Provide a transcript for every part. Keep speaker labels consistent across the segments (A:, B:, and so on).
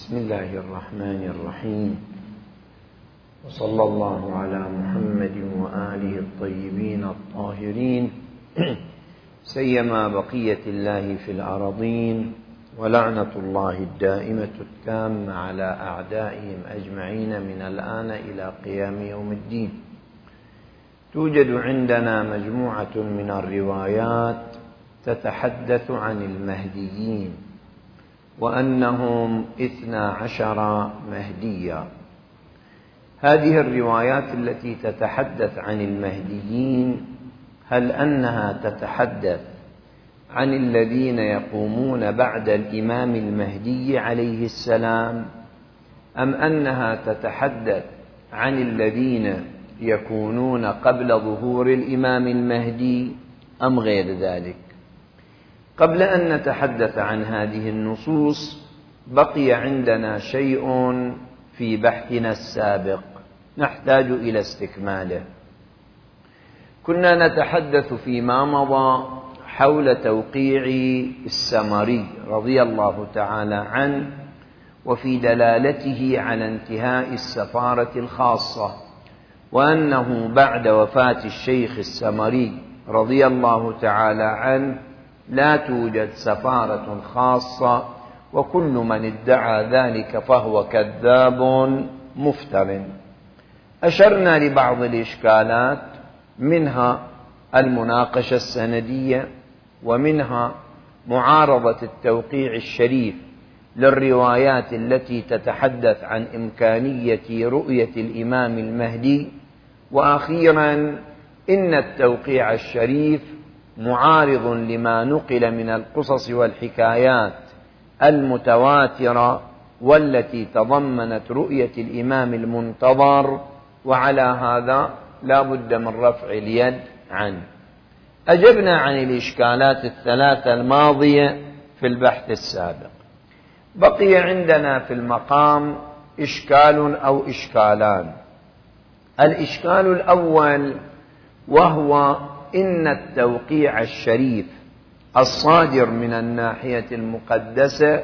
A: بسم الله الرحمن الرحيم. وصلى الله على محمد وآله الطيبين الطاهرين. سيما بقية الله في الأرضين ولعنة الله الدائمة التامة على أعدائهم أجمعين من الآن إلى قيام يوم الدين. توجد عندنا مجموعة من الروايات تتحدث عن المهديين. وأنهم اثنا عشر مهديا. هذه الروايات التي تتحدث عن المهديين هل أنها تتحدث عن الذين يقومون بعد الإمام المهدي عليه السلام أم أنها تتحدث عن الذين يكونون قبل ظهور الإمام المهدي أم غير ذلك؟ قبل أن نتحدث عن هذه النصوص بقي عندنا شيء في بحثنا السابق نحتاج إلى استكماله. كنا نتحدث فيما مضى حول توقيع السمري رضي الله تعالى عنه وفي دلالته على انتهاء السفارة الخاصة وأنه بعد وفاة الشيخ السمري رضي الله تعالى عنه لا توجد سفارة خاصة وكل من ادعى ذلك فهو كذاب مفتر أشرنا لبعض الإشكالات منها المناقشة السندية ومنها معارضة التوقيع الشريف للروايات التي تتحدث عن إمكانية رؤية الإمام المهدي. وأخيرا إن التوقيع الشريف معارض لما نقل من القصص والحكايات المتواترة والتي تضمنت رؤية الإمام المنتظر وعلى هذا لا بد من رفع اليد عنه. أجبنا عن الإشكالات الثلاثة الماضية في البحث السابق. بقي عندنا في المقام إشكال أو إشكالان. الإشكال الأول وهو إن التوقيع الشريف الصادر من الناحية المقدسة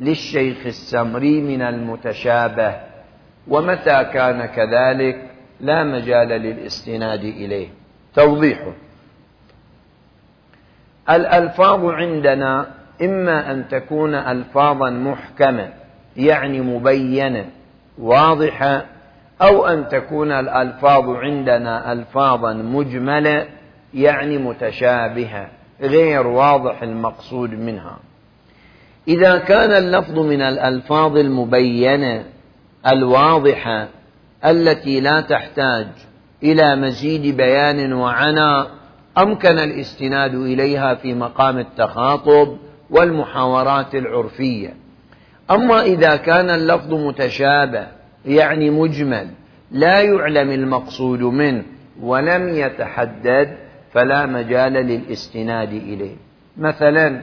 A: للشيخ السمري من المتشابه ومتى كان كذلك لا مجال للاستناد إليه. توضيحه الألفاظ عندنا إما أن تكون ألفاظا محكمة يعني مبينة واضحة أو أن تكون الألفاظ عندنا ألفاظا مجملة يعني متشابهة غير واضح المقصود منها. إذا كان اللفظ من الألفاظ المبينة الواضحة التي لا تحتاج إلى مزيد بيان وعناء أمكن الاستناد إليها في مقام التخاطب والمحاورات العرفية. أما إذا كان اللفظ متشابه يعني مجمل لا يعلم المقصود منه ولم يتحدد فلا مجال للاستناد إليه. مثلا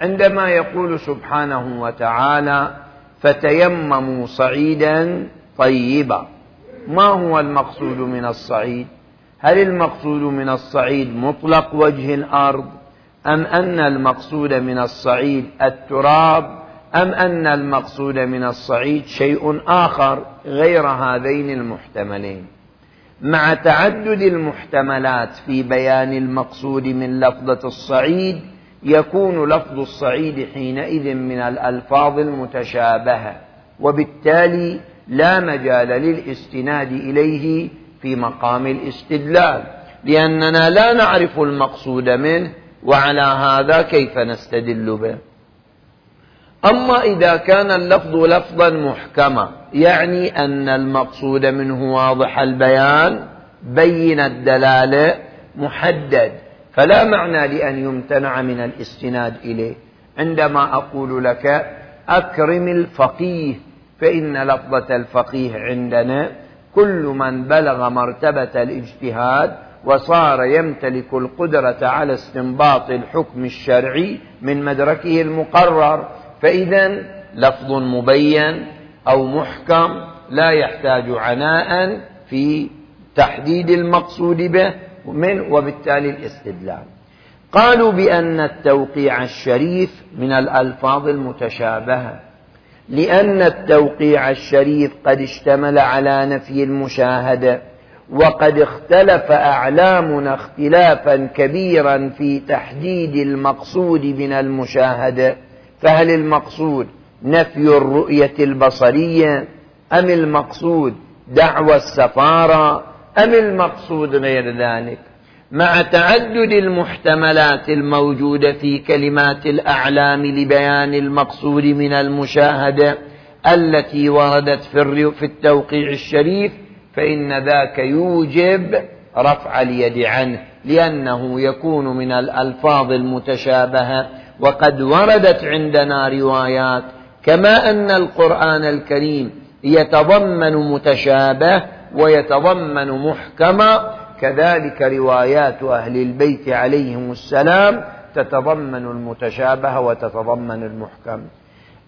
A: عندما يقول سبحانه وتعالى فتيمموا صعيدا طيبا. ما هو المقصود من الصعيد؟ هل المقصود من الصعيد مطلق وجه الأرض؟ أم أن المقصود من الصعيد التراب؟ أم أن المقصود من الصعيد شيء آخر غير هذين المحتملين؟ مع تعدد المحتملات في بيان المقصود من لفظة الصعيد يكون لفظ الصعيد حينئذ من الألفاظ المتشابهة وبالتالي لا مجال للاستناد إليه في مقام الاستدلال لأننا لا نعرف المقصود منه وعلى هذا كيف نستدل به. أما إذا كان اللفظ لفظا محكما يعني أن المقصود منه واضح البيان بين الدلالة محدد. فلا معنى لأن يمتنع من الاستناد إليه. عندما أقول لك أكرم الفقيه فإن لفظة الفقيه عندنا كل من بلغ مرتبة الاجتهاد وصار يمتلك القدرة على استنباط الحكم الشرعي من مدركه المقرر. فإذا لفظ مبين أو محكم لا يحتاج عناء في تحديد المقصود به من وبالتالي الاستدلال. قالوا بأن التوقيع الشريف من الألفاظ المتشابهة لأن التوقيع الشريف قد اشتمل على نفي المشاهدة وقد اختلف أعلامنا اختلافا كبيرا في تحديد المقصود من المشاهدة. فهل المقصود نفي الرؤية البصرية؟ أم المقصود دعوى السفارة؟ أم المقصود غير ذلك؟ مع تعدد المحتملات الموجودة في كلمات الأعلام لبيان المقصود من المشاهدة التي وردت في التوقيع الشريف فإن ذاك يوجب رفع اليد عنه لأنه يكون من الألفاظ المتشابهة. وقد وردت عندنا روايات كما أن القرآن الكريم يتضمن متشابه ويتضمن محكما كذلك روايات أهل البيت عليهم السلام تتضمن المتشابه وتتضمن المحكم.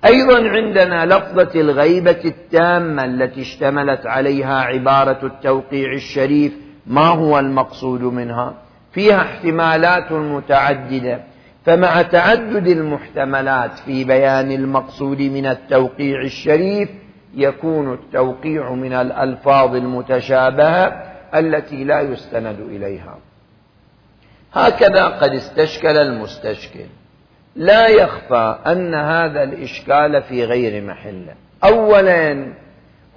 A: أيضا عندنا لفظة الغيبة التامة التي اشتملت عليها عبارة التوقيع الشريف ما هو المقصود منها؟ فيها احتمالات متعددة. فمع تعدد المحتملات في بيان المقصود من التوقيع الشريف يكون التوقيع من الألفاظ المتشابهة التي لا يستند إليها. هكذا قد استشكل المستشكل. لا يخفى أن هذا الإشكال في غير محله أولا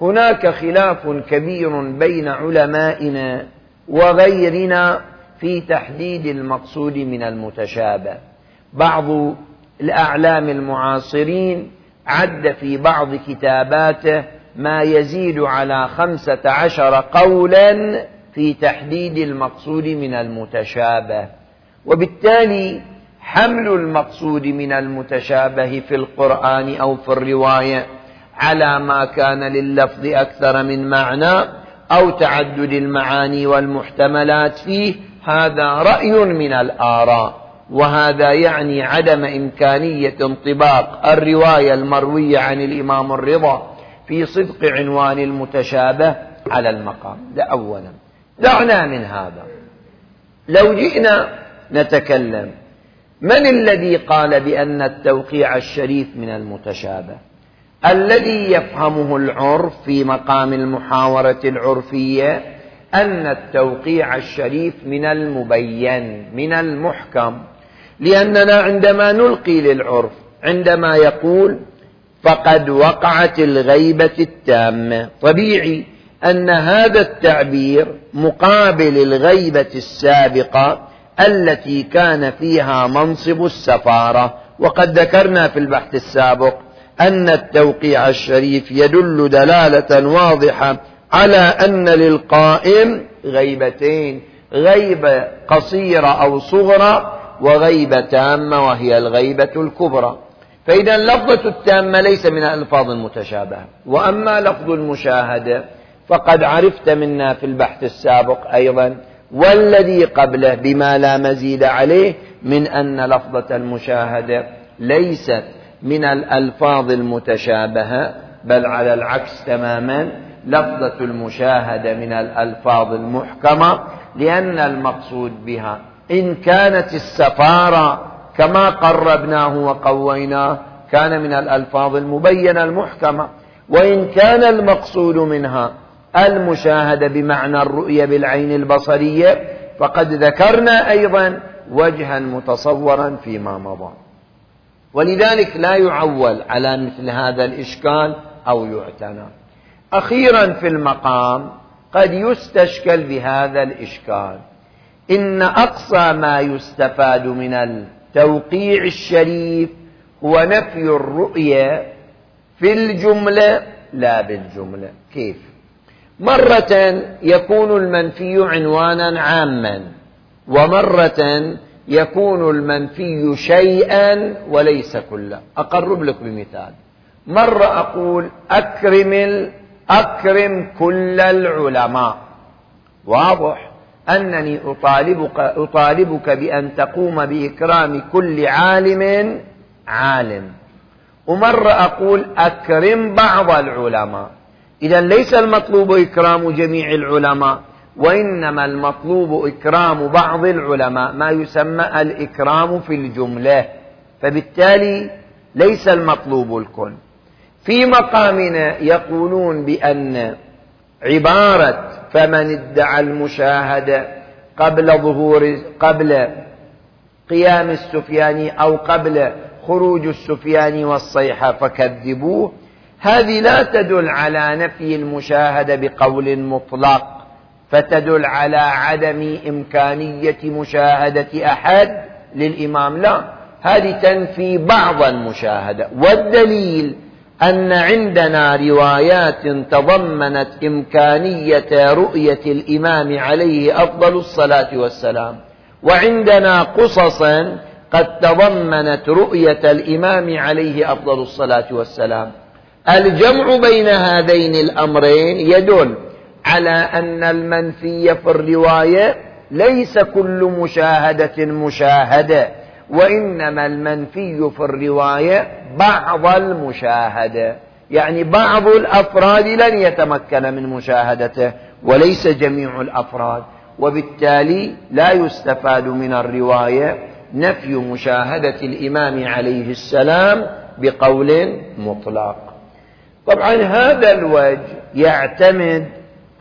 A: هناك خلاف كبير بين علمائنا وغيرنا في تحديد المقصود من المتشابه. بعض الأعلام المعاصرين عد في بعض كتاباته ما يزيد على خمسة عشر قولا في تحديد المقصود من المتشابه. وبالتالي حمل المقصود من المتشابه في القرآن أو في الرواية على ما كان لللفظ أكثر من معنى أو تعدد المعاني والمحتملات فيه هذا رأي من الآراء. وهذا يعني عدم إمكانية انطباق الرواية المروية عن الإمام الرضا في صدق عنوان المتشابه على المقام. ده أولا. دعنا من هذا. لو جئنا نتكلم من الذي قال بأن التوقيع الشريف من المتشابه؟ الذي يفهمه العرف في مقام المحاورة العرفية أن التوقيع الشريف من المبين من المحكم. لأننا عندما نلقي للعرف عندما يقول فقد وقعت الغيبة التامة. طبيعي أن هذا التعبير مقابل الغيبة السابقة التي كان فيها منصب السفارة. وقد ذكرنا في البحث السابق أن التوقيع الشريف يدل دلالة واضحة على أن للقائم غيبتين غيبة قصيرة أو صغرى وغيبة تامة وهي الغيبة الكبرى. فإذا لفظة التامة ليس من الألفاظ المتشابهة. وأما لفظ المشاهدة فقد عرفت منا في البحث السابق أيضا والذي قبله بما لا مزيد عليه من أن لفظة المشاهدة ليست من الألفاظ المتشابهة بل على العكس تماما لفظة المشاهدة من الألفاظ المحكمة لأن المقصود بها إن كانت السفارة كما قربناه وقويناه كان من الألفاظ المبينة المحكمة. وإن كان المقصود منها المشاهدة بمعنى الرؤية بالعين البصرية فقد ذكرنا أيضا وجها متصورا فيما مضى. ولذلك لا يعول على مثل هذا الإشكال أو يعتنى. أخيرا في المقام قد يستشكل بهذا الإشكال. إن أقصى ما يستفاد من التوقيع الشريف هو نفي الرؤية في الجملة لا بالجملة. كيف؟ مرة يكون المنفي عنوانا عاما ومرة يكون المنفي شيئا وليس كله. أقرب لك بمثال. مرة أقول أكرم أكرم كل العلماء. واضح؟ أنني أطالبك, أطالبك بأن تقوم بإكرام كل عالم عالم. ومرة أقول أكرم بعض العلماء. إذا ليس المطلوب إكرام جميع العلماء وإنما المطلوب إكرام بعض العلماء ما يسمى الإكرام في الجملة. فبالتالي ليس المطلوب الكل. في مقامنا يقولون بأن عبارة فمن ادعى المشاهدة قبل ظهور قبل قيام السفياني أو قبل خروج السفياني والصيحة فكذبوه هذه لا تدل على نفي المشاهدة بقول مطلق فتدل على عدم إمكانية مشاهدة أحد للإمام لا هذه تنفي بعض المشاهدة والدليل أن عندنا روايات تضمنت إمكانية رؤية الإمام عليه أفضل الصلاة والسلام. وعندنا قصصا قد تضمنت رؤية الإمام عليه أفضل الصلاة والسلام. الجمع بين هذين الأمرين يدل على أن المنفي في الرواية ليس كل مشاهدة مشاهدة. وإنما المنفي في الرواية بعض المشاهدة. يعني بعض الأفراد لن يتمكن من مشاهدته وليس جميع الأفراد. وبالتالي لا يستفاد من الرواية نفي مشاهدة الإمام عليه السلام بقول مطلق. طبعا هذا الوجه يعتمد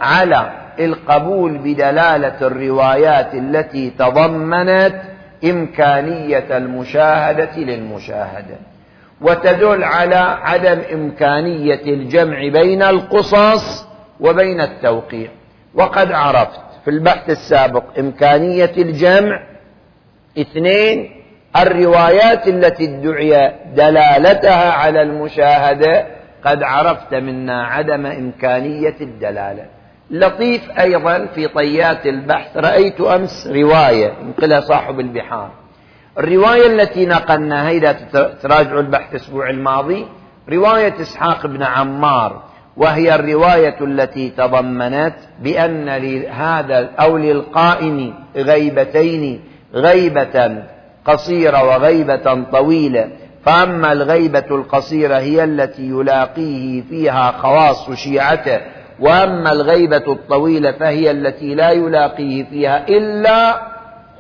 A: على القبول بدلالة الروايات التي تضمنت إمكانية المشاهدة للمشاهدة وتدل على عدم إمكانية الجمع بين القصص وبين التوقيع. وقد عرفت في البحث السابق إمكانية الجمع اثنين الروايات التي ادعي دلالتها على المشاهدة قد عرفت منا عدم إمكانية الدلالة. لطيف أيضا في طيات البحث. رأيت أمس رواية ينقلها صاحب البحار. الرواية التي نقلناها إذا تراجعوا البحث الأسبوع الماضي. رواية إسحاق بن عمار وهي الرواية التي تضمنت بأن لهذا أو للقائم غيبتين غيبة قصيرة وغيبة طويلة. فأما الغيبة القصيرة هي التي يلاقيه فيها خواص شيعته. وأما الغيبة الطويلة فهي التي لا يلاقيه فيها إلا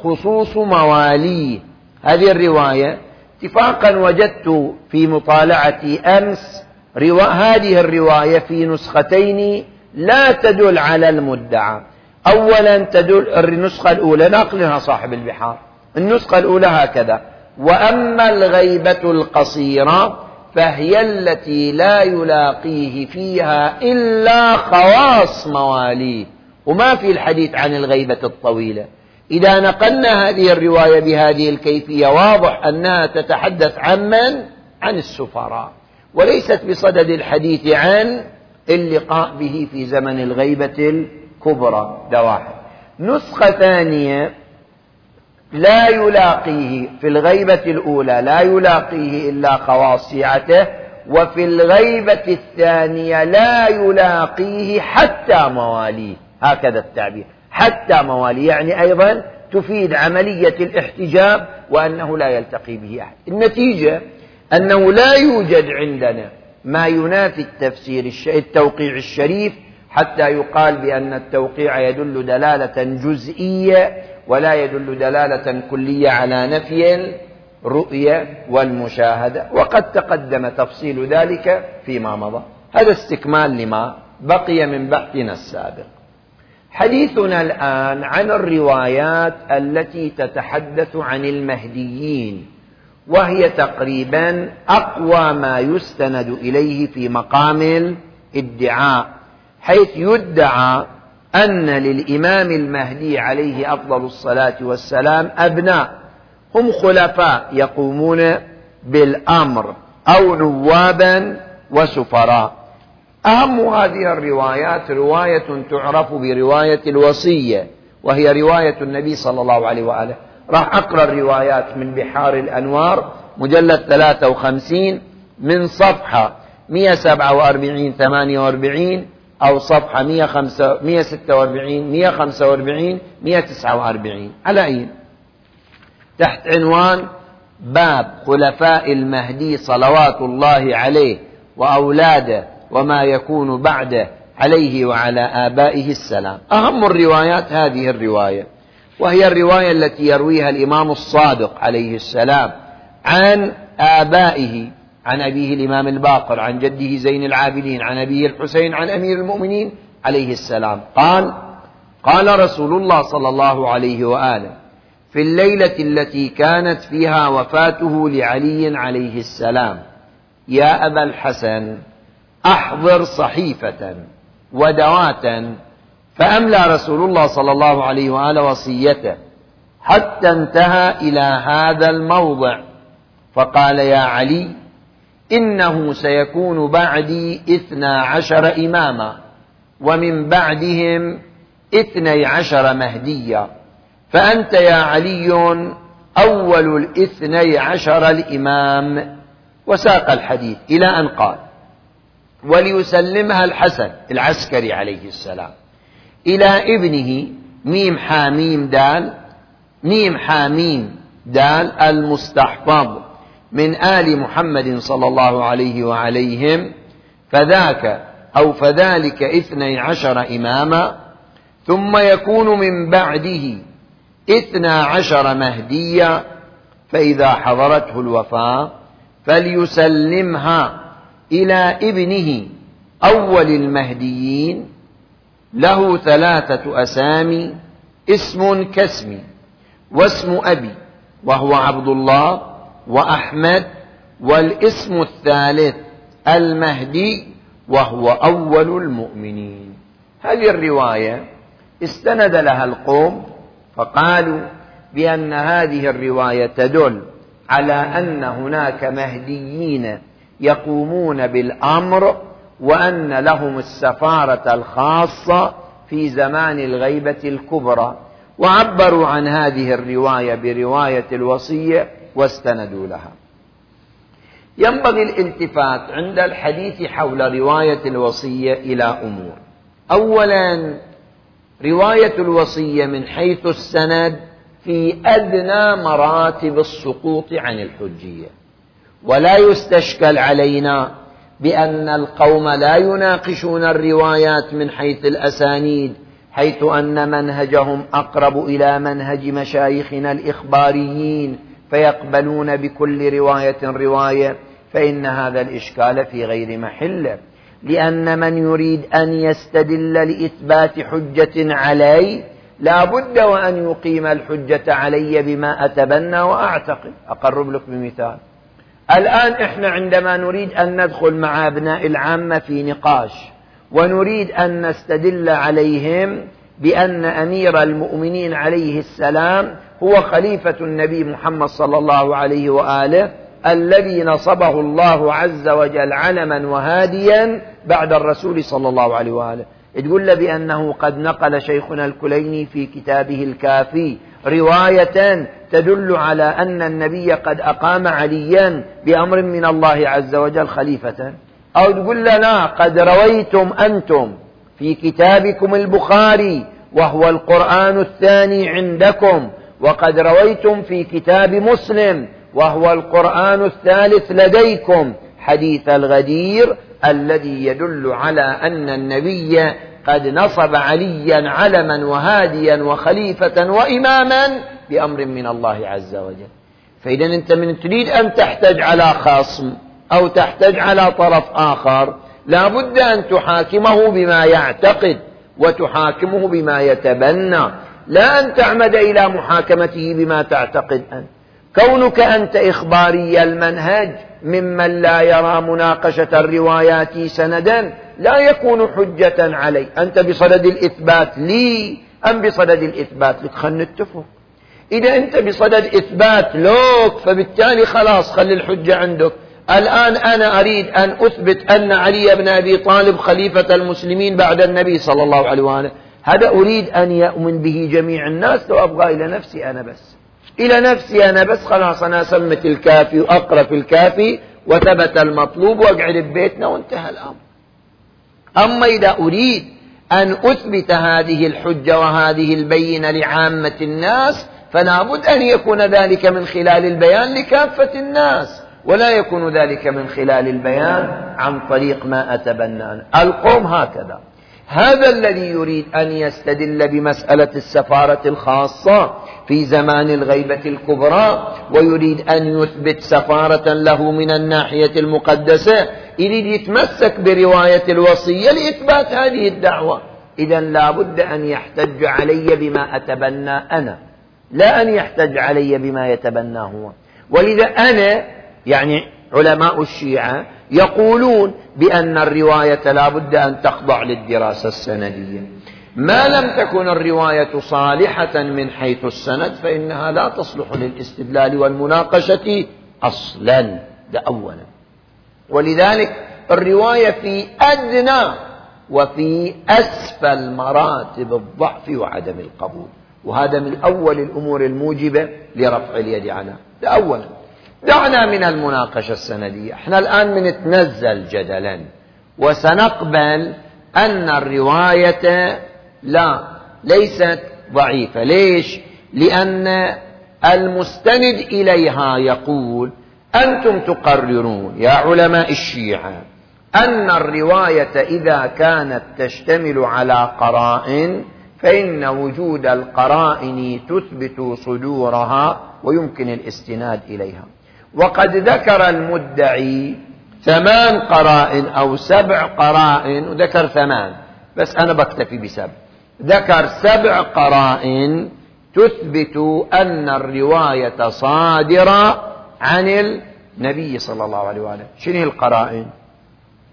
A: خصوص مواليه. هذه الرواية اتفاقا وجدت في مطالعتي أمس روا... هذه الرواية في نسختين لا تدل على المدعى. أولا تدل النسخة الأولى ناقلها صاحب البحار. النسخة الأولى هكذا. وأما الغيبة القصيرة فهي التي لا يلاقيه فيها إلا خواص مواليه. وما في الحديث عن الغيبة الطويلة. إذا نقلنا هذه الرواية بهذه الكيفية واضح أنها تتحدث عن من؟ عن السفراء. وليست بصدد الحديث عن اللقاء به في زمن الغيبة الكبرى. ده واحد. نسخة ثانية لا يلاقيه في الغيبة الأولى لا يلاقيه إلا خواصيعته وفي الغيبة الثانية لا يلاقيه حتى مواليه. هكذا التعبير حتى مواليه يعني أيضا تفيد عملية الاحتجاب وأنه لا يلتقي به أحد. النتيجة أنه لا يوجد عندنا ما ينافي التفسير التوقيع الشريف حتى يقال بأن التوقيع يدل دلالة جزئية ولا يدل دلالة كلية على نفي الرؤية والمشاهدة وقد تقدم تفصيل ذلك فيما مضى. هذا استكمال لما بقي من بحثنا السابق. حديثنا الآن عن الروايات التي تتحدث عن المهديين وهي تقريبا أقوى ما يستند إليه في مقام الادعاء حيث يدعى أن للإمام المهدي عليه أفضل الصلاة والسلام أبناء. هم خلفاء يقومون بالأمر أو نوابا وسفراء. أهم هذه الروايات رواية تعرف برواية الوصية وهي رواية النبي صلى الله عليه وآله. راح أقرأ الروايات من بحار الأنوار مجلد 53 من صفحة 147 48 أو صفحة 146 145 149 على أي تحت عنوان باب خلفاء المهدي صلوات الله عليه وأولاده وما يكون بعده عليه وعلى آبائه السلام. أهم الروايات هذه الرواية وهي الرواية التي يرويها الإمام الصادق عليه السلام عن آبائه عن أبيه الإمام الباقر عن جده زين العابدين عن أبيه الحسين عن أمير المؤمنين عليه السلام. قال قال رسول الله صلى الله عليه وآله في الليلة التي كانت فيها وفاته لعلي عليه السلام يا أبا الحسن أحضر صحيفة ودواتا فأملى رسول الله صلى الله عليه وآله وصيته حتى انتهى إلى هذا الموضع. فقال يا علي إنه سيكون بعدي إثنا عشر إماما ومن بعدهم إثني عشر مهديا. فأنت يا علي أول الإثني عشر الإمام. وساق الحديث إلى أن قال وليسلمها الحسن العسكري عليه السلام. إلى ابنه ميم حاميم دال ميم حاميم دال المستحفظ. من آل محمد صلى الله عليه وعليهم فذاك أو فذلك اثني عشر إماما ثم يكون من بعده اثنا عشر مهديا فإذا حضرته الوفاة فليسلمها إلى ابنه أول المهديين له ثلاثة أسامي اسم كاسمي واسم أبي وهو عبد الله وأحمد والاسم الثالث المهدي وهو أول المؤمنين. هذه الرواية استند لها القوم فقالوا بأن هذه الرواية تدل على أن هناك مهديين يقومون بالأمر وأن لهم السفارة الخاصة في زمان الغيبة الكبرى. وعبروا عن هذه الرواية برواية الوصية واستندوا لها. ينبغي الالتفات عند الحديث حول رواية الوصية إلى أمور. أولا رواية الوصية من حيث السند في أدنى مراتب السقوط عن الحجية. ولا يستشكل علينا بأن القوم لا يناقشون الروايات من حيث الأسانيد حيث أن منهجهم أقرب إلى منهج مشايخنا الإخباريين فيقبلون بكل رواية رواية فإن هذا الإشكال في غير محله لأن من يريد أن يستدل لإثبات حجة علي لا بد وأن يقيم الحجة علي بما أتبنى وأعتقد. أقرب لك بمثال. الآن إحنا عندما نريد أن ندخل مع أبناء العامة في نقاش ونريد أن نستدل عليهم بأن أمير المؤمنين عليه السلام هو خليفة النبي محمد صلى الله عليه وآله الذي نصبه الله عز وجل علما وهاديا بعد الرسول صلى الله عليه وآله. تقول بأنه قد نقل شيخنا الكليني في كتابه الكافي رواية تدل على أن النبي قد أقام عليا بأمر من الله عز وجل خليفة. أو تقول لا قد رويتم أنتم في كتابكم البخاري وهو القرآن الثاني عندكم. وقد رويتم في كتاب مسلم وهو القرآن الثالث لديكم حديث الغدير الذي يدل على أن النبي قد نصب عليا علما وهاديا وخليفة وإماما بأمر من الله عز وجل. فإذا أنت من تريد أن تحتج على خصم أو تحتج على طرف آخر لا بد أن تحاكمه بما يعتقد وتحاكمه بما يتبنى. لا أن تعمد إلى محاكمته بما تعتقد أنت. كونك أنت إخباري المنهج ممن لا يرى مناقشة الروايات سندا لا يكون حجة علي. أنت بصدد الإثبات لي أم بصدد الإثبات لك؟ خلنا نتفق إذا أنت بصدد إثبات لوك فبالتالي خلاص خلي الحجة عندك. الآن أنا أريد أن أثبت أن علي بن أبي طالب خليفة المسلمين بعد النبي صلى الله عليه وآله. هذا أريد أن يؤمن به جميع الناس لو أبغى إلى نفسي أنا بس. إلى نفسي أنا بس خلاص أنا سمت الكافي وأقرأ في الكافي وثبت المطلوب وأقعد ببيتنا وانتهى الأمر. أما إذا أريد أن أثبت هذه الحجة وهذه البينة لعامة الناس فلا بد أن يكون ذلك من خلال البيان لكافة الناس. ولا يكون ذلك من خلال البيان عن طريق ما أتبنى. القوم هكذا. هذا الذي يريد أن يستدل بمسألة السفارة الخاصة في زمان الغيبة الكبرى ويريد أن يثبت سفارة له من الناحية المقدسة يريد يتمسك برواية الوصية لإثبات هذه الدعوة. إذا لا بد أن يحتج علي بما أتبنى أنا. لا أن يحتج علي بما يتبنى هو. ولذا أنا يعني علماء الشيعة يقولون بأن الرواية لا بد أن تخضع للدراسة السندية. ما لم تكن الرواية صالحة من حيث السند فإنها لا تصلح للاستدلال والمناقشة أصلا ده أولا. ولذلك الرواية في أدنى وفي أسفل مراتب الضعف وعدم القبول. وهذا من أول الأمور الموجبة لرفع اليد عنها ده أولا. دعنا من المناقشة السندية. إحنا الآن بنتنزل جدلا وسنقبل أن الرواية لا ليست ضعيفة. ليش؟ لأن المستند إليها يقول أنتم تقررون يا علماء الشيعة أن الرواية إذا كانت تشتمل على قرائن فإن وجود القرائن تثبت صدورها ويمكن الاستناد إليها. وقد ذكر المدعي ثمان قرائن أو سبع قرائن وذكر ثمان بس أنا بكتفي بسبع. ذكر سبع قرائن تثبت أن الرواية صادرة عن النبي صلى الله عليه وآله. شنو القرائن؟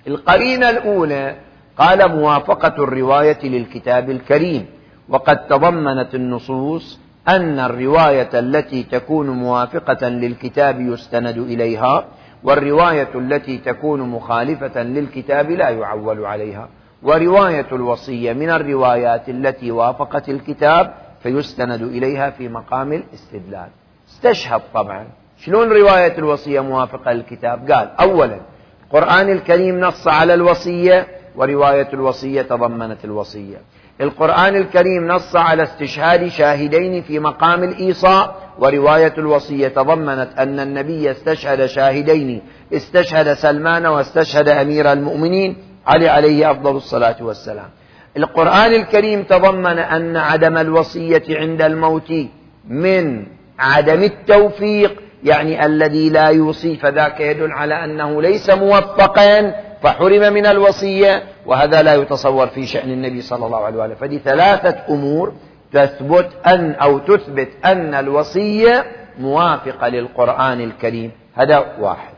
A: القرينة الأولى قال موافقة الرواية للكتاب الكريم وقد تضمنت النصوص أن الرواية التي تكون موافقة للكتاب يستند إليها والرواية التي تكون مخالفة للكتاب لا يعول عليها. ورواية الوصية من الروايات التي وافقت الكتاب فيستند إليها في مقام الاستدلال. استشهد طبعا. شلون رواية الوصية موافقة للكتاب؟ قال أولا القرآن الكريم نص على الوصية ورواية الوصية تضمنت الوصية. القرآن الكريم نص على استشهاد شاهدين في مقام الإيصاء ورواية الوصية تضمنت أن النبي استشهد شاهدين استشهد سلمان واستشهد أمير المؤمنين علي عليه أفضل الصلاة والسلام. القرآن الكريم تضمن أن عدم الوصية عند الموت من عدم التوفيق يعني الذي لا يوصي فذاك يدل على أنه ليس موفقا فحرم من الوصية وهذا لا يتصور في شأن النبي صلى الله عليه وآله. فدي ثلاثة أمور تثبت أن أو تثبت أن الوصية موافقة للقرآن الكريم. هذا واحد.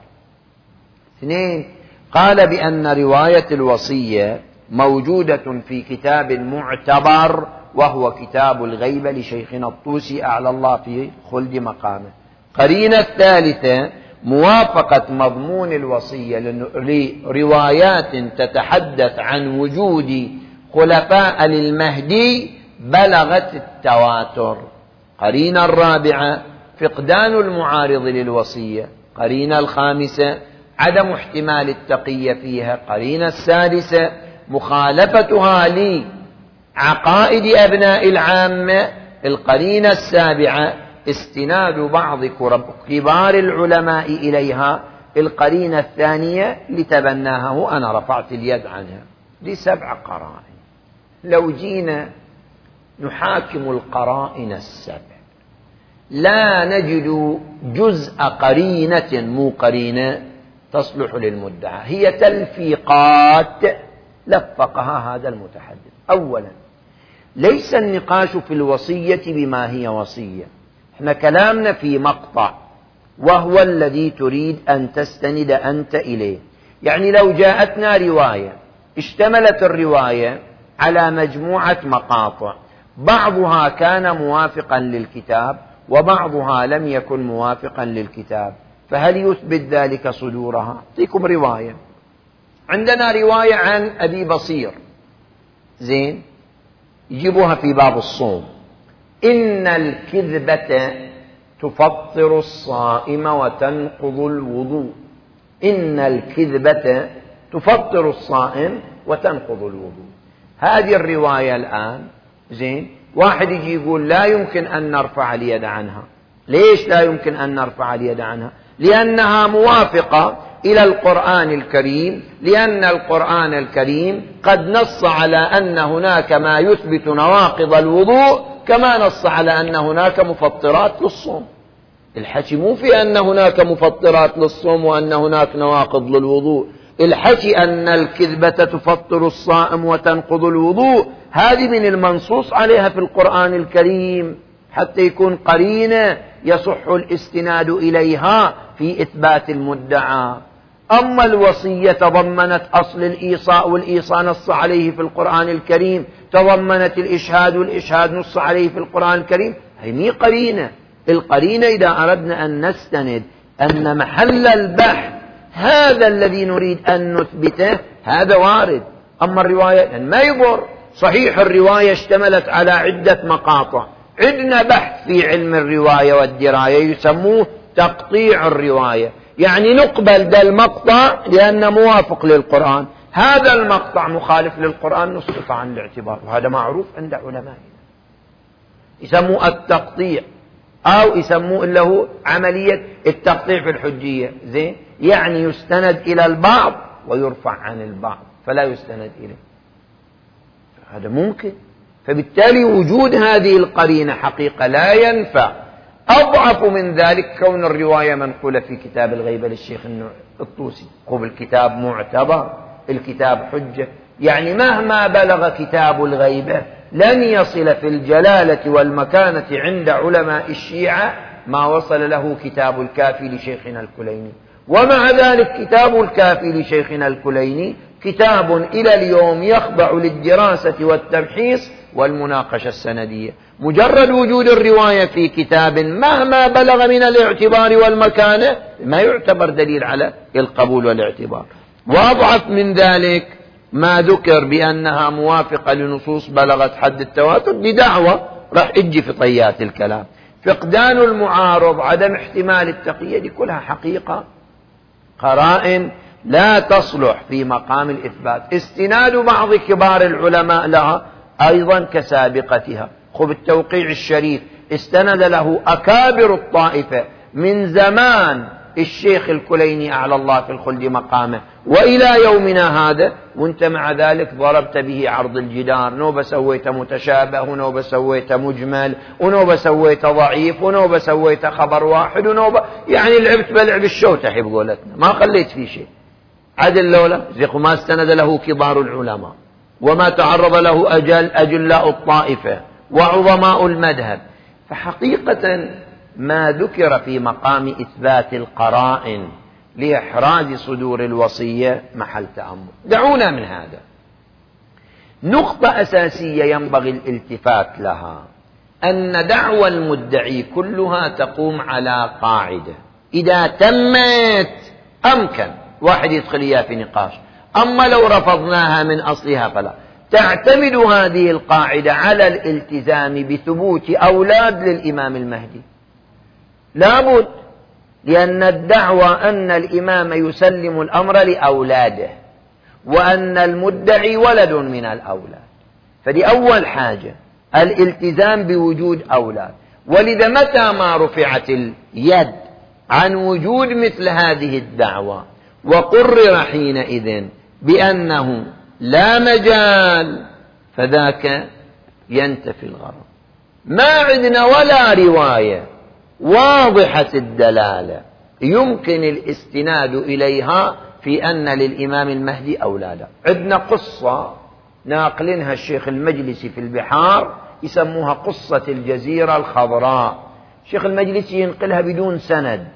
A: اثنين قال بأن رواية الوصية موجودة في كتاب معتبر وهو كتاب الغيبة لشيخنا الطوسي أعلى الله في خلد مقامه. قرينة الثالثة موافقة مضمون الوصية لروايات تتحدث عن وجود خلفاء للمهدي بلغت التواتر. قرينة الرابعة فقدان المعارض للوصية. قرينة الخامسة عدم احتمال التقية فيها. قرينة السادسة مخالفتها لعقائد أبناء العامة القرينة السابعة استناد بعض كبار العلماء إليها القرينة الثانية لتبناها وأنا رفعت اليد عنها لسبع قرائن. لو جينا نحاكم القرائن السبع لا نجد جزء قرينة مو قرينة تصلح للمدعى هي تلفيقات لفقها هذا المتحدث. أولا ليس النقاش في الوصية بما هي وصية. إحنا كلامنا في مقطع وهو الذي تريد أن تستند أنت إليه. يعني لو جاءتنا رواية اشتملت الرواية على مجموعة مقاطع بعضها كان موافقا للكتاب وبعضها لم يكن موافقا للكتاب. فهل يثبت ذلك صدورها؟ أعطيكم رواية. عندنا رواية عن أبي بصير. زين؟ يجيبوها في باب الصوم. إن الكذبة تفطر الصائم وتنقض الوضوء. إن الكذبة تفطر الصائم وتنقض الوضوء. هذه الرواية الآن زين واحد يجي يقول لا يمكن أن نرفع اليد عنها. ليش لا يمكن أن نرفع اليد عنها؟ لأنها موافقة إلى القرآن الكريم لأن القرآن الكريم قد نص على أن هناك ما يثبت نواقض الوضوء كما نص على أن هناك مفطرات للصوم. الحكي مو في أن هناك مفطرات للصوم وأن هناك نواقض للوضوء. الحكي أن الكذبة تفطر الصائم وتنقض الوضوء. هذه من المنصوص عليها في القرآن الكريم. حتى يكون قرينة يصح الاستناد إليها في إثبات المدعى. أما الوصية تضمنت أصل الإيصاء والإيصاء نص عليه في القرآن الكريم تضمنت الإشهاد والإشهاد نص عليه في القرآن الكريم هي مي قرينة. القرينة إذا أردنا أن نستند أن محل البحث هذا الذي نريد أن نثبته هذا وارد. أما الرواية ما يضر صحيح الرواية اشتملت على عدة مقاطع. عندنا بحث في علم الرواية والدراية يسموه تقطيع الرواية. يعني نقبل ذا المقطع لأنه موافق للقرآن. هذا المقطع مخالف للقرآن نصرف عن الاعتبار وهذا معروف عند علمائنا. يسموه التقطيع أو يسموه هو عملية التقطيع في الحجية. زين؟ يعني يستند إلى البعض ويرفع عن البعض فلا يستند إليه. هذا ممكن. فبالتالي وجود هذه القرينة حقيقة لا ينفع أضعف من ذلك كون الرواية منقولة في كتاب الغيبة للشيخ الطوسي. قب الكتاب معتبر الكتاب حجة. يعني مهما بلغ كتاب الغيبة لن يصل في الجلالة والمكانة عند علماء الشيعة ما وصل له كتاب الكافي لشيخنا الكليني. ومع ذلك كتاب الكافي لشيخنا الكليني كتاب إلى اليوم يخضع للدراسة والتمحيص والمناقشة السندية. مجرد وجود الرواية في كتاب مهما بلغ من الاعتبار والمكانة ما يعتبر دليل على القبول والاعتبار. وأضعف من ذلك ما ذكر بأنها موافقة لنصوص بلغت حد التواتر بدعوة راح تجي في طيات الكلام. فقدان المعارض عدم احتمال التقية دي كلها حقيقة. قرائن لا تصلح في مقام الإثبات. استناد بعض كبار العلماء لها أيضا كسابقتها. خذ التوقيع الشريف. استند له أكابر الطائفة من زمان الشيخ الكليني أعلى الله في الخلد مقامه. وإلى يومنا هذا وانت مع ذلك ضربت به عرض الجدار. نوبة سويت متشابه ونوبة سويت مجمل ونوبة سويت ضعيف ونوبة سويت خبر واحد ونوبة يعني لعبت بلعب الشوتح بقولتنا ما خليت فيه شيء. عدل لولا ما استند له كبار العلماء. وما تعرض له أجل أجلاء الطائفة وعظماء المذهب. فحقيقة ما ذكر في مقام إثبات القرائن لإحراز صدور الوصية محل تأمل. دعونا من هذا. نقطة أساسية ينبغي الالتفات لها. أن دعوى المدعي كلها تقوم على قاعدة. إذا تمت أمكن. واحد يدخل إياه في نقاش. أما لو رفضناها من أصلها فلا. تعتمد هذه القاعدة على الالتزام بثبوت أولاد للإمام المهدي. لابد لأن الدعوة أن الإمام يسلم الأمر لأولاده وأن المدعي ولد من الأولاد. فدي أول حاجة الالتزام بوجود أولاد. ولذا متى ما رفعت اليد عن وجود مثل هذه الدعوة وقرر حينئذ بأنه لا مجال فذاك ينتفي الغرض. ما عندنا ولا رواية واضحة الدلالة يمكن الاستناد إليها في أن للإمام المهدي أولادا عندنا قصة ناقلنها الشيخ المجلسي في البحار يسموها قصة الجزيرة الخضراء. الشيخ المجلسي ينقلها بدون سند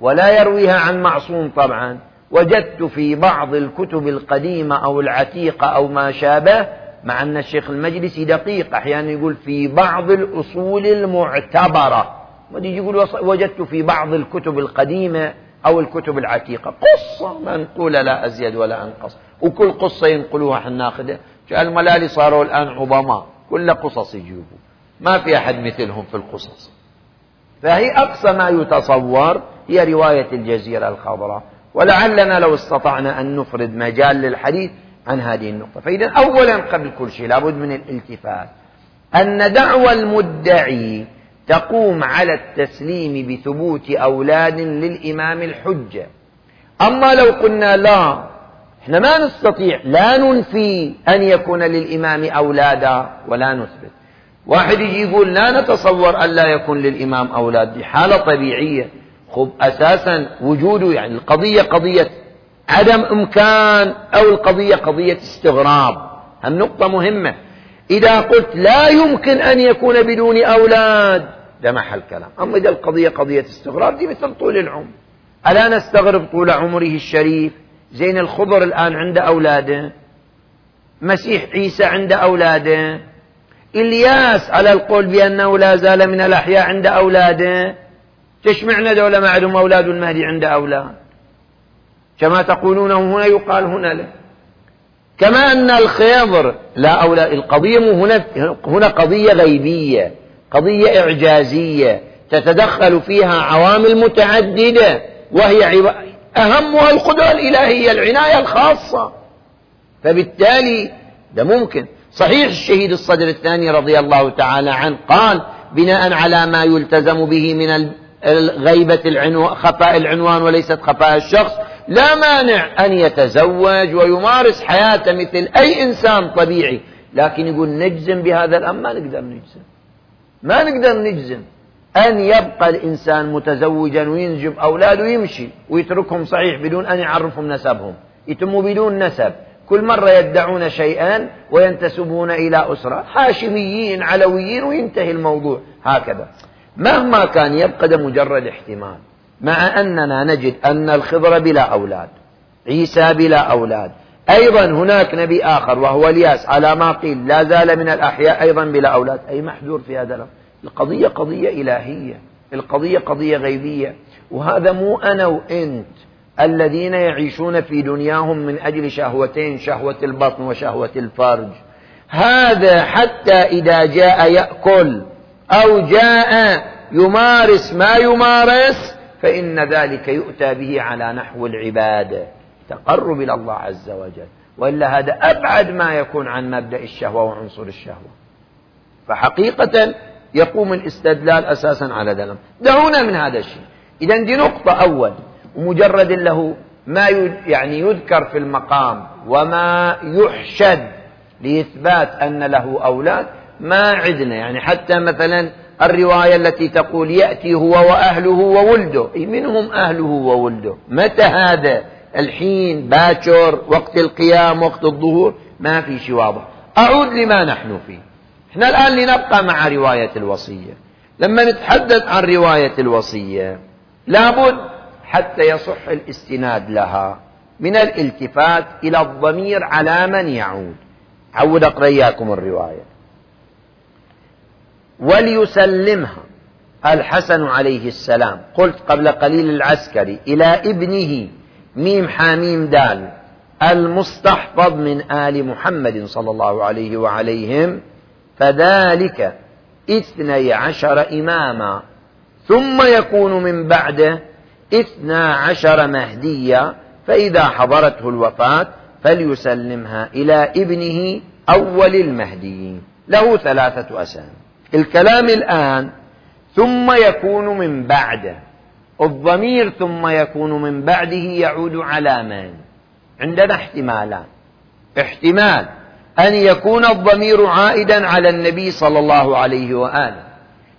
A: ولا يرويها عن معصوم طبعا. وجدت في بعض الكتب القديمة أو العتيقة أو ما شابه مع أن الشيخ المجلسي دقيق أحيانا يقول في بعض الأصول المعتبرة. يقول وجدت في بعض الكتب القديمة أو الكتب العتيقة. قصة منقولة لا أزيد ولا أنقص. وكل قصة ينقلوها إحنا ناخذها. الملالي صاروا الآن عظماء. كل قصص يجيبوا. ما في أحد مثلهم في القصص. فهي أقصى ما يتصور هي رواية الجزيرة الخضراء. ولعلنا لو استطعنا أن نفرد مجال للحديث عن هذه النقطة. فإذا أولا قبل كل شيء لابد من الالتفات. أن دعوى المدعي تقوم على التسليم بثبوت أولاد للإمام الحجة. أما لو قلنا لا إحنا ما نستطيع لا ننفي أن يكون للإمام أولادا ولا نثبت. واحد يجي يقول لا نتصور أن لا يكون للإمام أولاد دي حالة طبيعية. خب أساسا وجوده يعني القضية قضية عدم إمكان أو القضية قضية استغراب. النقطة مهمة. إذا قلت لا يمكن أن يكون بدون أولاد ده محل كلام. أما إذا القضية قضية استغراب دي مثل طول العمر. ألا نستغرب طول عمره الشريف؟ زين الخضر الآن عنده أولاده. مسيح عيسى عنده أولاده. إلياس على القول بأنه لا زال من الأحياء عند أولاده. تشمعنا دولة ما عندهم أولاد المهدي عند أولاد كما تقولون هنا يقال هنا له كما أن الخيضر لا أولاد القضية هنا هنا قضية غيبية قضية إعجازية تتدخل فيها عوامل متعددة وهي أهمها القدرة الإلهية العناية الخاصة. فبالتالي ده ممكن. صحيح الشهيد الصدر الثاني رضي الله تعالى عنه قال بناء على ما يلتزم به من غيبة العنوان خفاء العنوان وليست خفاء الشخص. لا مانع أن يتزوج ويمارس حياته مثل أي إنسان طبيعي. لكن يقول نجزم بهذا الأمر؟ ما نقدر نجزم. ما نقدر نجزم أن يبقى الإنسان متزوجا وينجب أولاده ويمشي ويتركهم صحيح بدون أن يعرفهم نسبهم. يتموا بدون نسب. كل مرة يدعون شيئا وينتسبون إلى أسرة. هاشميين علويين وينتهي الموضوع. هكذا. مهما كان يبقى ده مجرد احتمال. مع أننا نجد أن الخضر بلا أولاد عيسى بلا أولاد. أيضا هناك نبي آخر وهو الياس على ما قيل لا زال من الأحياء أيضا بلا أولاد. أي محذور في هذا الأمر. القضية قضية إلهية القضية قضية غيبية. وهذا مو أنا وإنت الذين يعيشون في دنياهم من أجل شهوتين شهوة البطن وشهوة الفرج. هذا حتى إذا جاء يأكل أو جاء يمارس ما يمارس فإن ذلك يؤتى به على نحو العبادة تقرب إلى الله عز وجل. وإلا هذا أبعد ما يكون عن مبدأ الشهوة وعنصر الشهوة. فحقيقة يقوم الاستدلال أساسا على ذلك. دعونا من هذا الشيء. إذا دي نقطة أول ومجرد له ما يعني يذكر في المقام وما يحشد لإثبات أن له أولاد ما عدنا. يعني حتى مثلا الرواية التي تقول يأتي هو وأهله وولده. منهم أهله وولده. متى هذا؟ الحين باكر وقت القيام وقت الظهور. ما في شيء واضح. أعود لما نحن فيه. إحنا الآن لنبقى مع رواية الوصية. لما نتحدث عن رواية الوصية لابد حتى يصح الاستناد لها من الالتفات إلى الضمير على من يعود. عود أقرأ إياكم الرواية. وليسلمها. الحسن عليه السلام. قلت قبل قليل العسكري إلى ابنه ميم حاميم دال المستحفظ من آل محمد صلى الله عليه وعليهم فذلك اثني عشر إماما. ثم يكون من بعده اثنا عشر مهديا فإذا حضرته الوفاة فليسلمها إلى ابنه أول المهديين له ثلاثة أسامي الكلام الآن ثم يكون من بعده. الضمير ثم يكون من بعده يعود على من؟ عندنا احتمالان. احتمال أن يكون الضمير عائدا على النبي صلى الله عليه وآله.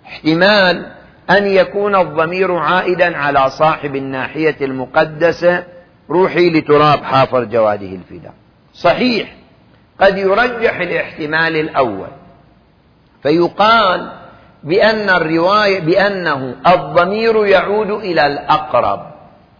A: احتمال أن يكون الضمير عائدا على صاحب الناحية المقدسة روحي لتراب حافر جواده الفداء. صحيح قد يرجح الاحتمال الأول. فيقال بأن الرواية بأنه الضمير يعود إلى الأقرب.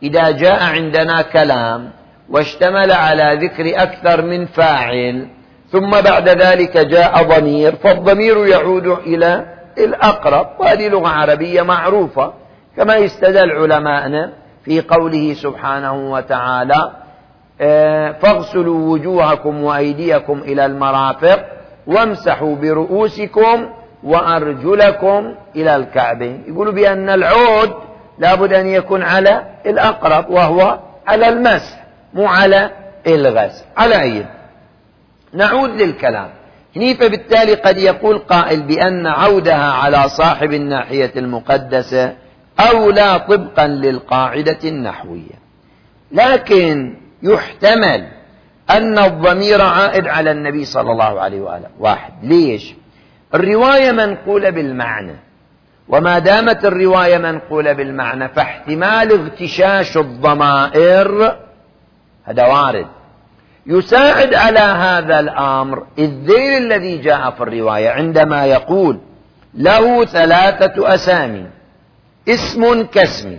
A: إذا جاء عندنا كلام واشتمل على ذكر أكثر من فاعل ثم بعد ذلك جاء ضمير فالضمير يعود إلى الأقرب. وهذه لغة عربية معروفة كما يستدل علماءنا في قوله سبحانه وتعالى آه، فاغسلوا وجوهكم وأيديكم إلى المرافق. وامسحوا برؤوسكم وأرجلكم إلى الكعبين. يقولوا بأن العود لابد أن يكون على الأقرب وهو على المسح مو على الغسل. على أي؟ نعود للكلام. هني فبالتالي قد يقول قائل بأن عودها على صاحب الناحية المقدسة أولى طبقا للقاعدة النحوية. لكن يحتمل أن الضمير عائد على النبي صلى الله عليه وآله. واحد. ليش؟ الرواية منقولة بالمعنى. وما دامت الرواية منقولة بالمعنى فاحتمال اغتشاش الضمائر هذا وارد. يساعد على هذا الأمر الذيل الذي جاء في الرواية عندما يقول له ثلاثة أسامي اسم كاسم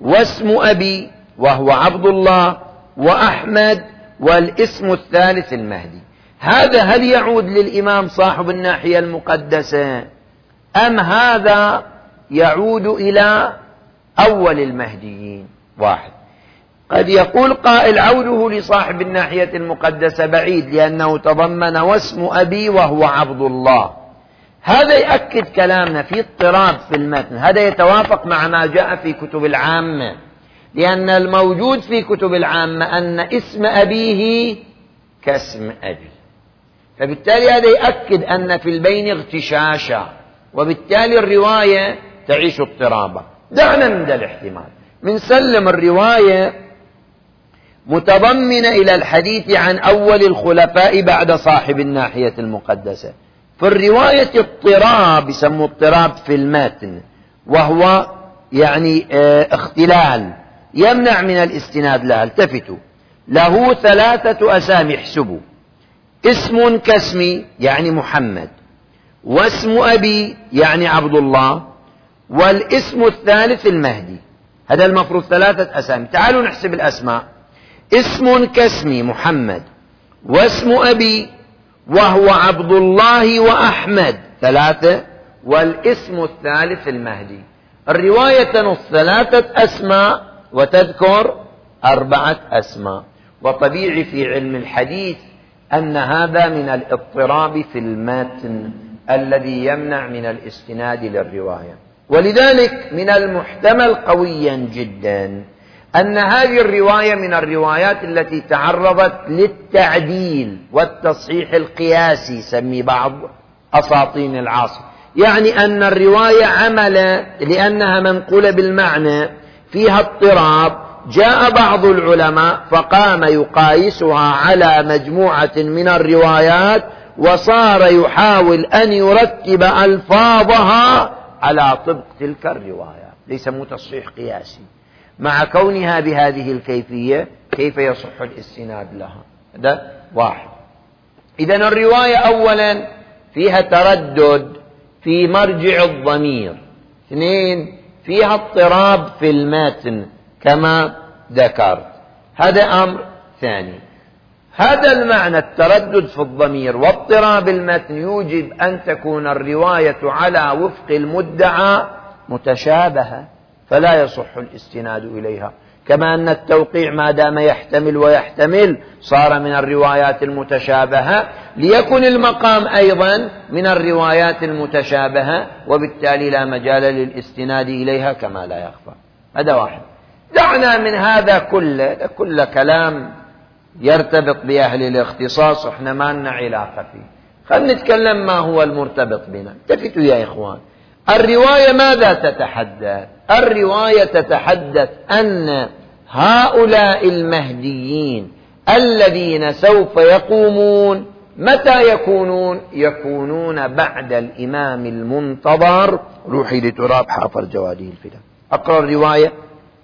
A: واسم أبي وهو عبد الله وأحمد والاسم الثالث المهدي. هذا هل يعود للإمام صاحب الناحية المقدسة؟ أم هذا يعود إلى أول المهديين؟ واحد. قد يقول قائل عوده لصاحب الناحية المقدسة بعيد لأنه تضمن واسم أبي وهو عبد الله. هذا يأكد كلامنا في اضطراب في المتن. هذا يتوافق مع ما جاء في كتب العامة. لأن الموجود في كتب العامة أن اسم أبيه كاسم أبي. فبالتالي هذا يأكد أن في البين اغتشاشا وبالتالي الرواية تعيش اضطرابا. دعنا من ذا الاحتمال. من سلم الرواية متضمنة إلى الحديث عن أول الخلفاء بعد صاحب الناحية المقدسة. في الرواية اضطراب يسموه اضطراب في المتن وهو يعني آه اختلال. يمنع من الاستناد لها. التفتوا. له ثلاثة أسامي احسبوا. اسم كاسمي يعني محمد. واسم أبي يعني عبد الله. والاسم الثالث المهدي. هذا المفروض ثلاثة أسامي. تعالوا نحسب الأسماء. اسم كاسمي محمد. واسم أبي وهو عبد الله وأحمد. ثلاثة. والاسم الثالث المهدي. الرواية تنص ثلاثة أسماء وتذكر أربعة أسماء. وطبيعي في علم الحديث أن هذا من الاضطراب في المتن الذي يمنع من الاستناد للرواية. ولذلك من المحتمل قويا جدا أن هذه الرواية من الروايات التي تعرضت للتعديل والتصحيح القياسي سمي بعض أساطين العصر. يعني أن الرواية عمل لأنها منقولة بالمعنى فيها اضطراب. جاء بعض العلماء فقام يقايسها على مجموعة من الروايات وصار يحاول أن يرتب ألفاظها على طبق تلك الروايات ليس تصحيح قياسي. مع كونها بهذه الكيفية كيف يصح الاستناد لها؟ هذا واحد. إذا الرواية أولا فيها تردد في مرجع الضمير. اثنين فيها اضطراب في المتن كما ذكرت. هذا أمر ثاني. هذا المعنى التردد في الضمير واضطراب المتن يوجب أن تكون الرواية على وفق المدعى متشابهة فلا يصح الاستناد إليها. كما أن التوقيع ما دام يحتمل ويحتمل صار من الروايات المتشابهة ليكن المقام أيضا من الروايات المتشابهة وبالتالي لا مجال للاستناد إليها كما لا يخفى. هذا واحد. دعنا من هذا كله كل كلام يرتبط بأهل الاختصاص إحنا ما لنا علاقة فيه. خلينا نتكلم ما هو المرتبط بنا. التفتوا يا إخوان. الرواية ماذا تتحدث؟ الرواية تتحدث أن هؤلاء المهديين الذين سوف يقومون متى يكونون؟ يكونون بعد الإمام المنتظر. روحي لتراب حافر جوادي الفدا أقرأ الرواية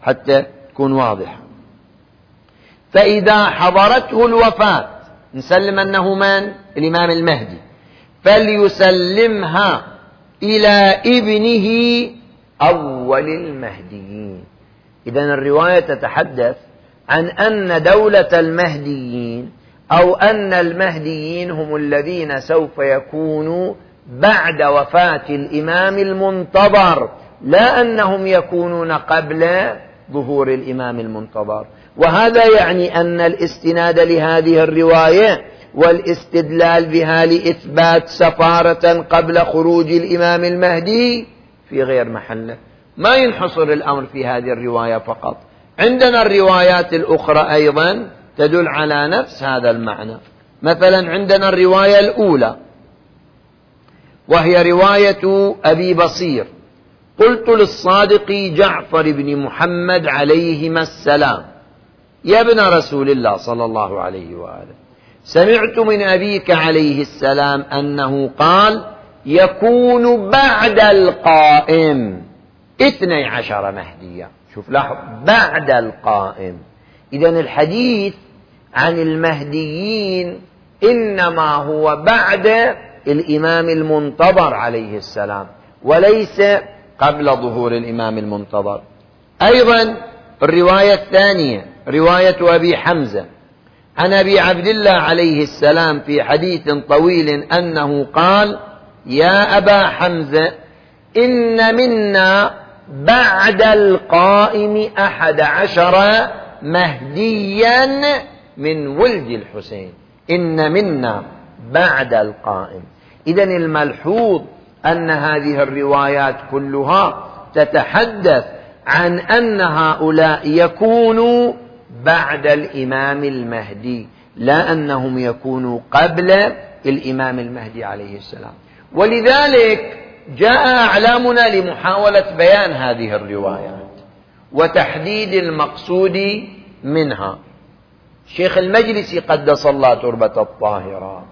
A: حتى تكون واضحة. فإذا حضرته الوفاة نسلم أنه من؟ الإمام المهدي. فليسلمها إلى ابنه أول المهديين. إذا الرواية تتحدث عن أن دولة المهديين أو أن المهديين هم الذين سوف يكونوا بعد وفاة الإمام المنتظر لا أنهم يكونون قبل ظهور الإمام المنتظر. وهذا يعني أن الاستناد لهذه الرواية والاستدلال بها لإثبات سفارة قبل خروج الإمام المهدي في غير محله. ما ينحصر الأمر في هذه الرواية فقط. عندنا الروايات الأخرى أيضا تدل على نفس هذا المعنى. مثلا عندنا الرواية الأولى وهي رواية أبي بصير. قلت للصادق جعفر بن محمد عليهما السلام يا ابن رسول الله صلى الله عليه وآله. سمعت من أبيك عليه السلام أنه قال يكون بعد القائم. اثني عشر مهديا شوف لاحظ بعد القائم. إذا الحديث عن المهديين إنما هو بعد الإمام المنتظر عليه السلام وليس قبل ظهور الإمام المنتظر. أيضا الرواية الثانية رواية أبي حمزة. عن أبي عبد الله عليه السلام في حديث طويل أنه قال يا أبا حمزة إن منا بعد القائم أحد عشر مهديا من ولد الحسين. إن منا بعد القائم. إذا الملحوظ أن هذه الروايات كلها تتحدث عن أن هؤلاء يكونوا بعد الإمام المهدي لا أنهم يكونوا قبل الإمام المهدي عليه السلام. ولذلك جاء أعلامنا لمحاولة بيان هذه الروايات وتحديد المقصود منها. شيخ المجلس قدس الله تربة الطاهرة.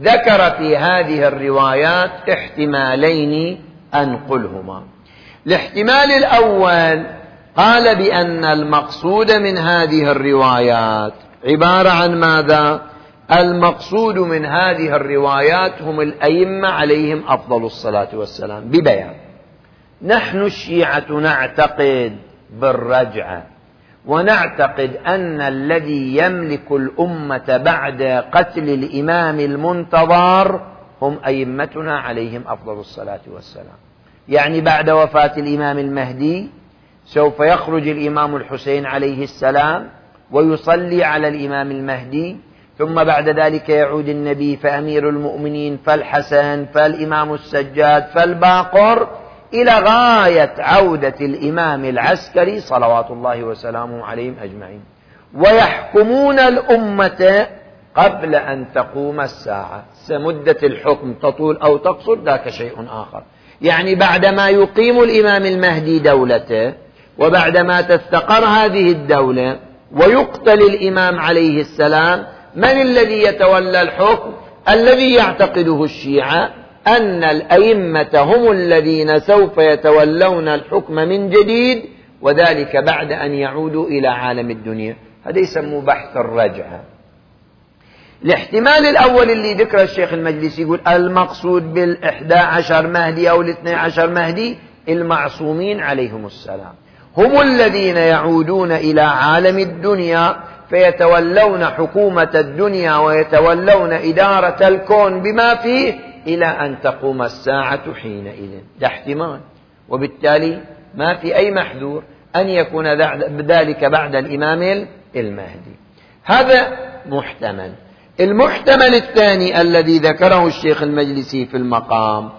A: ذكر في هذه الروايات احتمالين أنقلهما الاحتمال الأول قال بأن المقصود من هذه الروايات عبارة عن ماذا؟ المقصود من هذه الروايات هم الأئمة عليهم أفضل الصلاة والسلام ببيان نحن الشيعة نعتقد بالرجعة ونعتقد أن الذي يملك الأمة بعد قتل الإمام المنتظر هم أئمتنا عليهم أفضل الصلاة والسلام يعني بعد وفاة الإمام المهدي سوف يخرج الإمام الحسين عليه السلام ويصلي على الإمام المهدي ثم بعد ذلك يعود النبي فأمير المؤمنين فالحسن فالإمام السجاد فالباقر إلى غاية عودة الإمام العسكري صلوات الله وسلامه عليهم أجمعين. ويحكمون الأمة قبل أن تقوم الساعة. سمدة الحكم تطول أو تقصر ذاك شيء آخر. يعني بعدما يقيم الإمام المهدي دولته وبعدما تستقر هذه الدولة ويقتل الإمام عليه السلام من الذي يتولى الحكم؟ الذي يعتقده الشيعة أن الأئمة هم الذين سوف يتولون الحكم من جديد وذلك بعد أن يعودوا إلى عالم الدنيا. هذا يسموه بحث الرجعة. الاحتمال الأول اللي ذكر الشيخ المجلسي يقول المقصود بالإحدى عشر مهدي أو الاثنى عشر مهدي المعصومين عليهم السلام. هم الذين يعودون إلى عالم الدنيا فيتولون حكومة الدنيا ويتولون إدارة الكون بما فيه إلى أن تقوم الساعة حينئذ. ده احتمال. وبالتالي ما في أي محذور أن يكون ذلك بعد الإمام المهدي. هذا محتمل. المحتمل الثاني الذي ذكره الشيخ المجلسي في المقام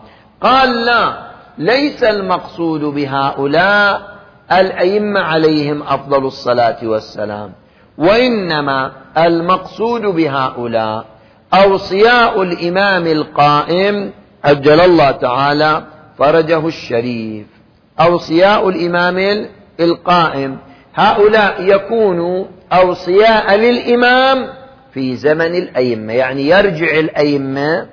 A: قال لا ليس المقصود بهؤلاء الأئمة عليهم أفضل الصلاة والسلام وإنما المقصود بهؤلاء أوصياء الإمام القائم عجل الله تعالى فرجه الشريف أوصياء الإمام القائم. هؤلاء يكونوا أوصياء للإمام في زمن الأئمة يعني يرجع الأئمة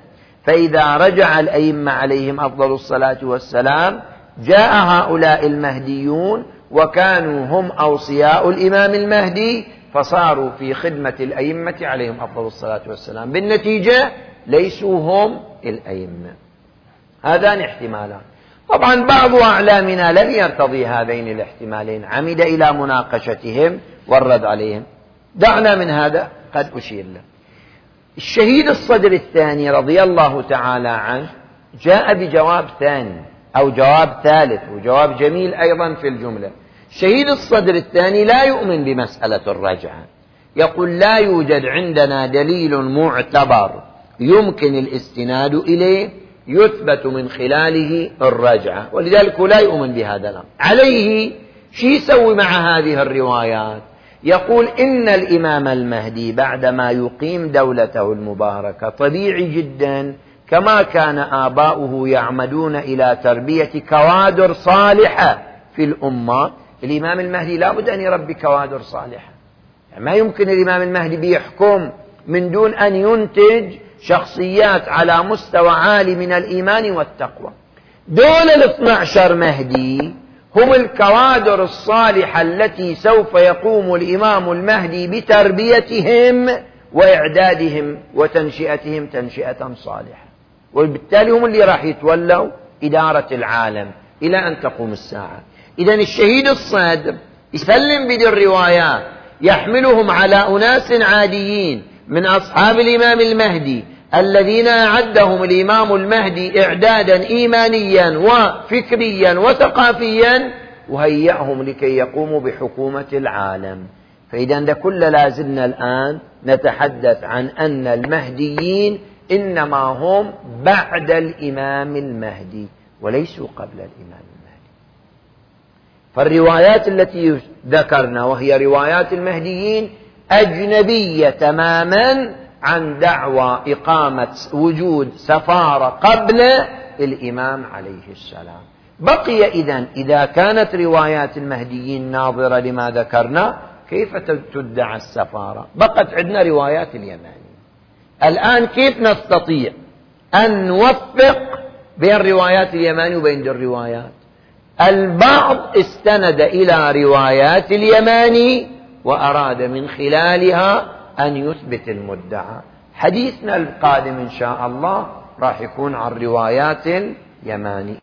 A: فإذا رجع الأئمة عليهم أفضل الصلاة والسلام جاء هؤلاء المهديون وكانوا هم أوصياء الإمام المهدي فصاروا في خدمة الأئمة عليهم أفضل الصلاة والسلام. بالنتيجة ليسوا هم الأئمة. هذان احتمالان. طبعا بعض أعلامنا لم يرتضي هذين الاحتمالين. عمد إلى مناقشتهم والرد عليهم. دعنا من هذا قد أشير له. الشهيد الصدر الثاني رضي الله تعالى عنه جاء بجواب ثاني. أو جواب ثالث وجواب جميل أيضا في الجملة. شهيد الصدر الثاني لا يؤمن بمسألة الرجعة. يقول لا يوجد عندنا دليل معتبر يمكن الاستناد إليه يثبت من خلاله الرجعة ولذلك لا يؤمن بهذا الأمر. عليه شو يسوي مع هذه الروايات؟ يقول إن الإمام المهدي بعدما يقيم دولته المباركة طبيعي جدا كما كان آباؤه يعمدون إلى تربية كوادر صالحة في الأمة. الإمام المهدي لا بد أن يربي كوادر صالحة. يعني ما يمكن الإمام المهدي بيحكم من دون أن ينتج شخصيات على مستوى عالي من الإيمان والتقوى. دول الاثنى عشر مهدي هم الكوادر الصالحة التي سوف يقوم الإمام المهدي بتربيتهم وإعدادهم وتنشئتهم تنشئة صالحة. وبالتالي هم اللي راح يتولوا إدارة العالم إلى أن تقوم الساعة. إذا الشهيد الصادق يسلم بدي الروايات يحملهم على أناس عاديين من أصحاب الإمام المهدي الذين أعدهم الإمام المهدي إعدادا إيمانيا وفكريا وثقافيا وهيأهم لكي يقوموا بحكومة العالم. فإذا كل لازلنا الآن نتحدث عن أن المهديين إنما هم بعد الإمام المهدي وليسوا قبل الإمام المهدي. فالروايات التي ذكرنا وهي روايات المهديين أجنبية تماما عن دعوى إقامة وجود سفارة قبل الإمام عليه السلام. بقي إذا إذا كانت روايات المهديين ناظرة لما ذكرنا كيف تدعى السفارة؟ بقت عندنا روايات اليماني الآن كيف نستطيع أن نوفق بين روايات اليماني وبين الروايات؟ البعض استند إلى روايات اليماني وأراد من خلالها أن يثبت المدعى. حديثنا القادم إن شاء الله راح يكون عن روايات اليماني.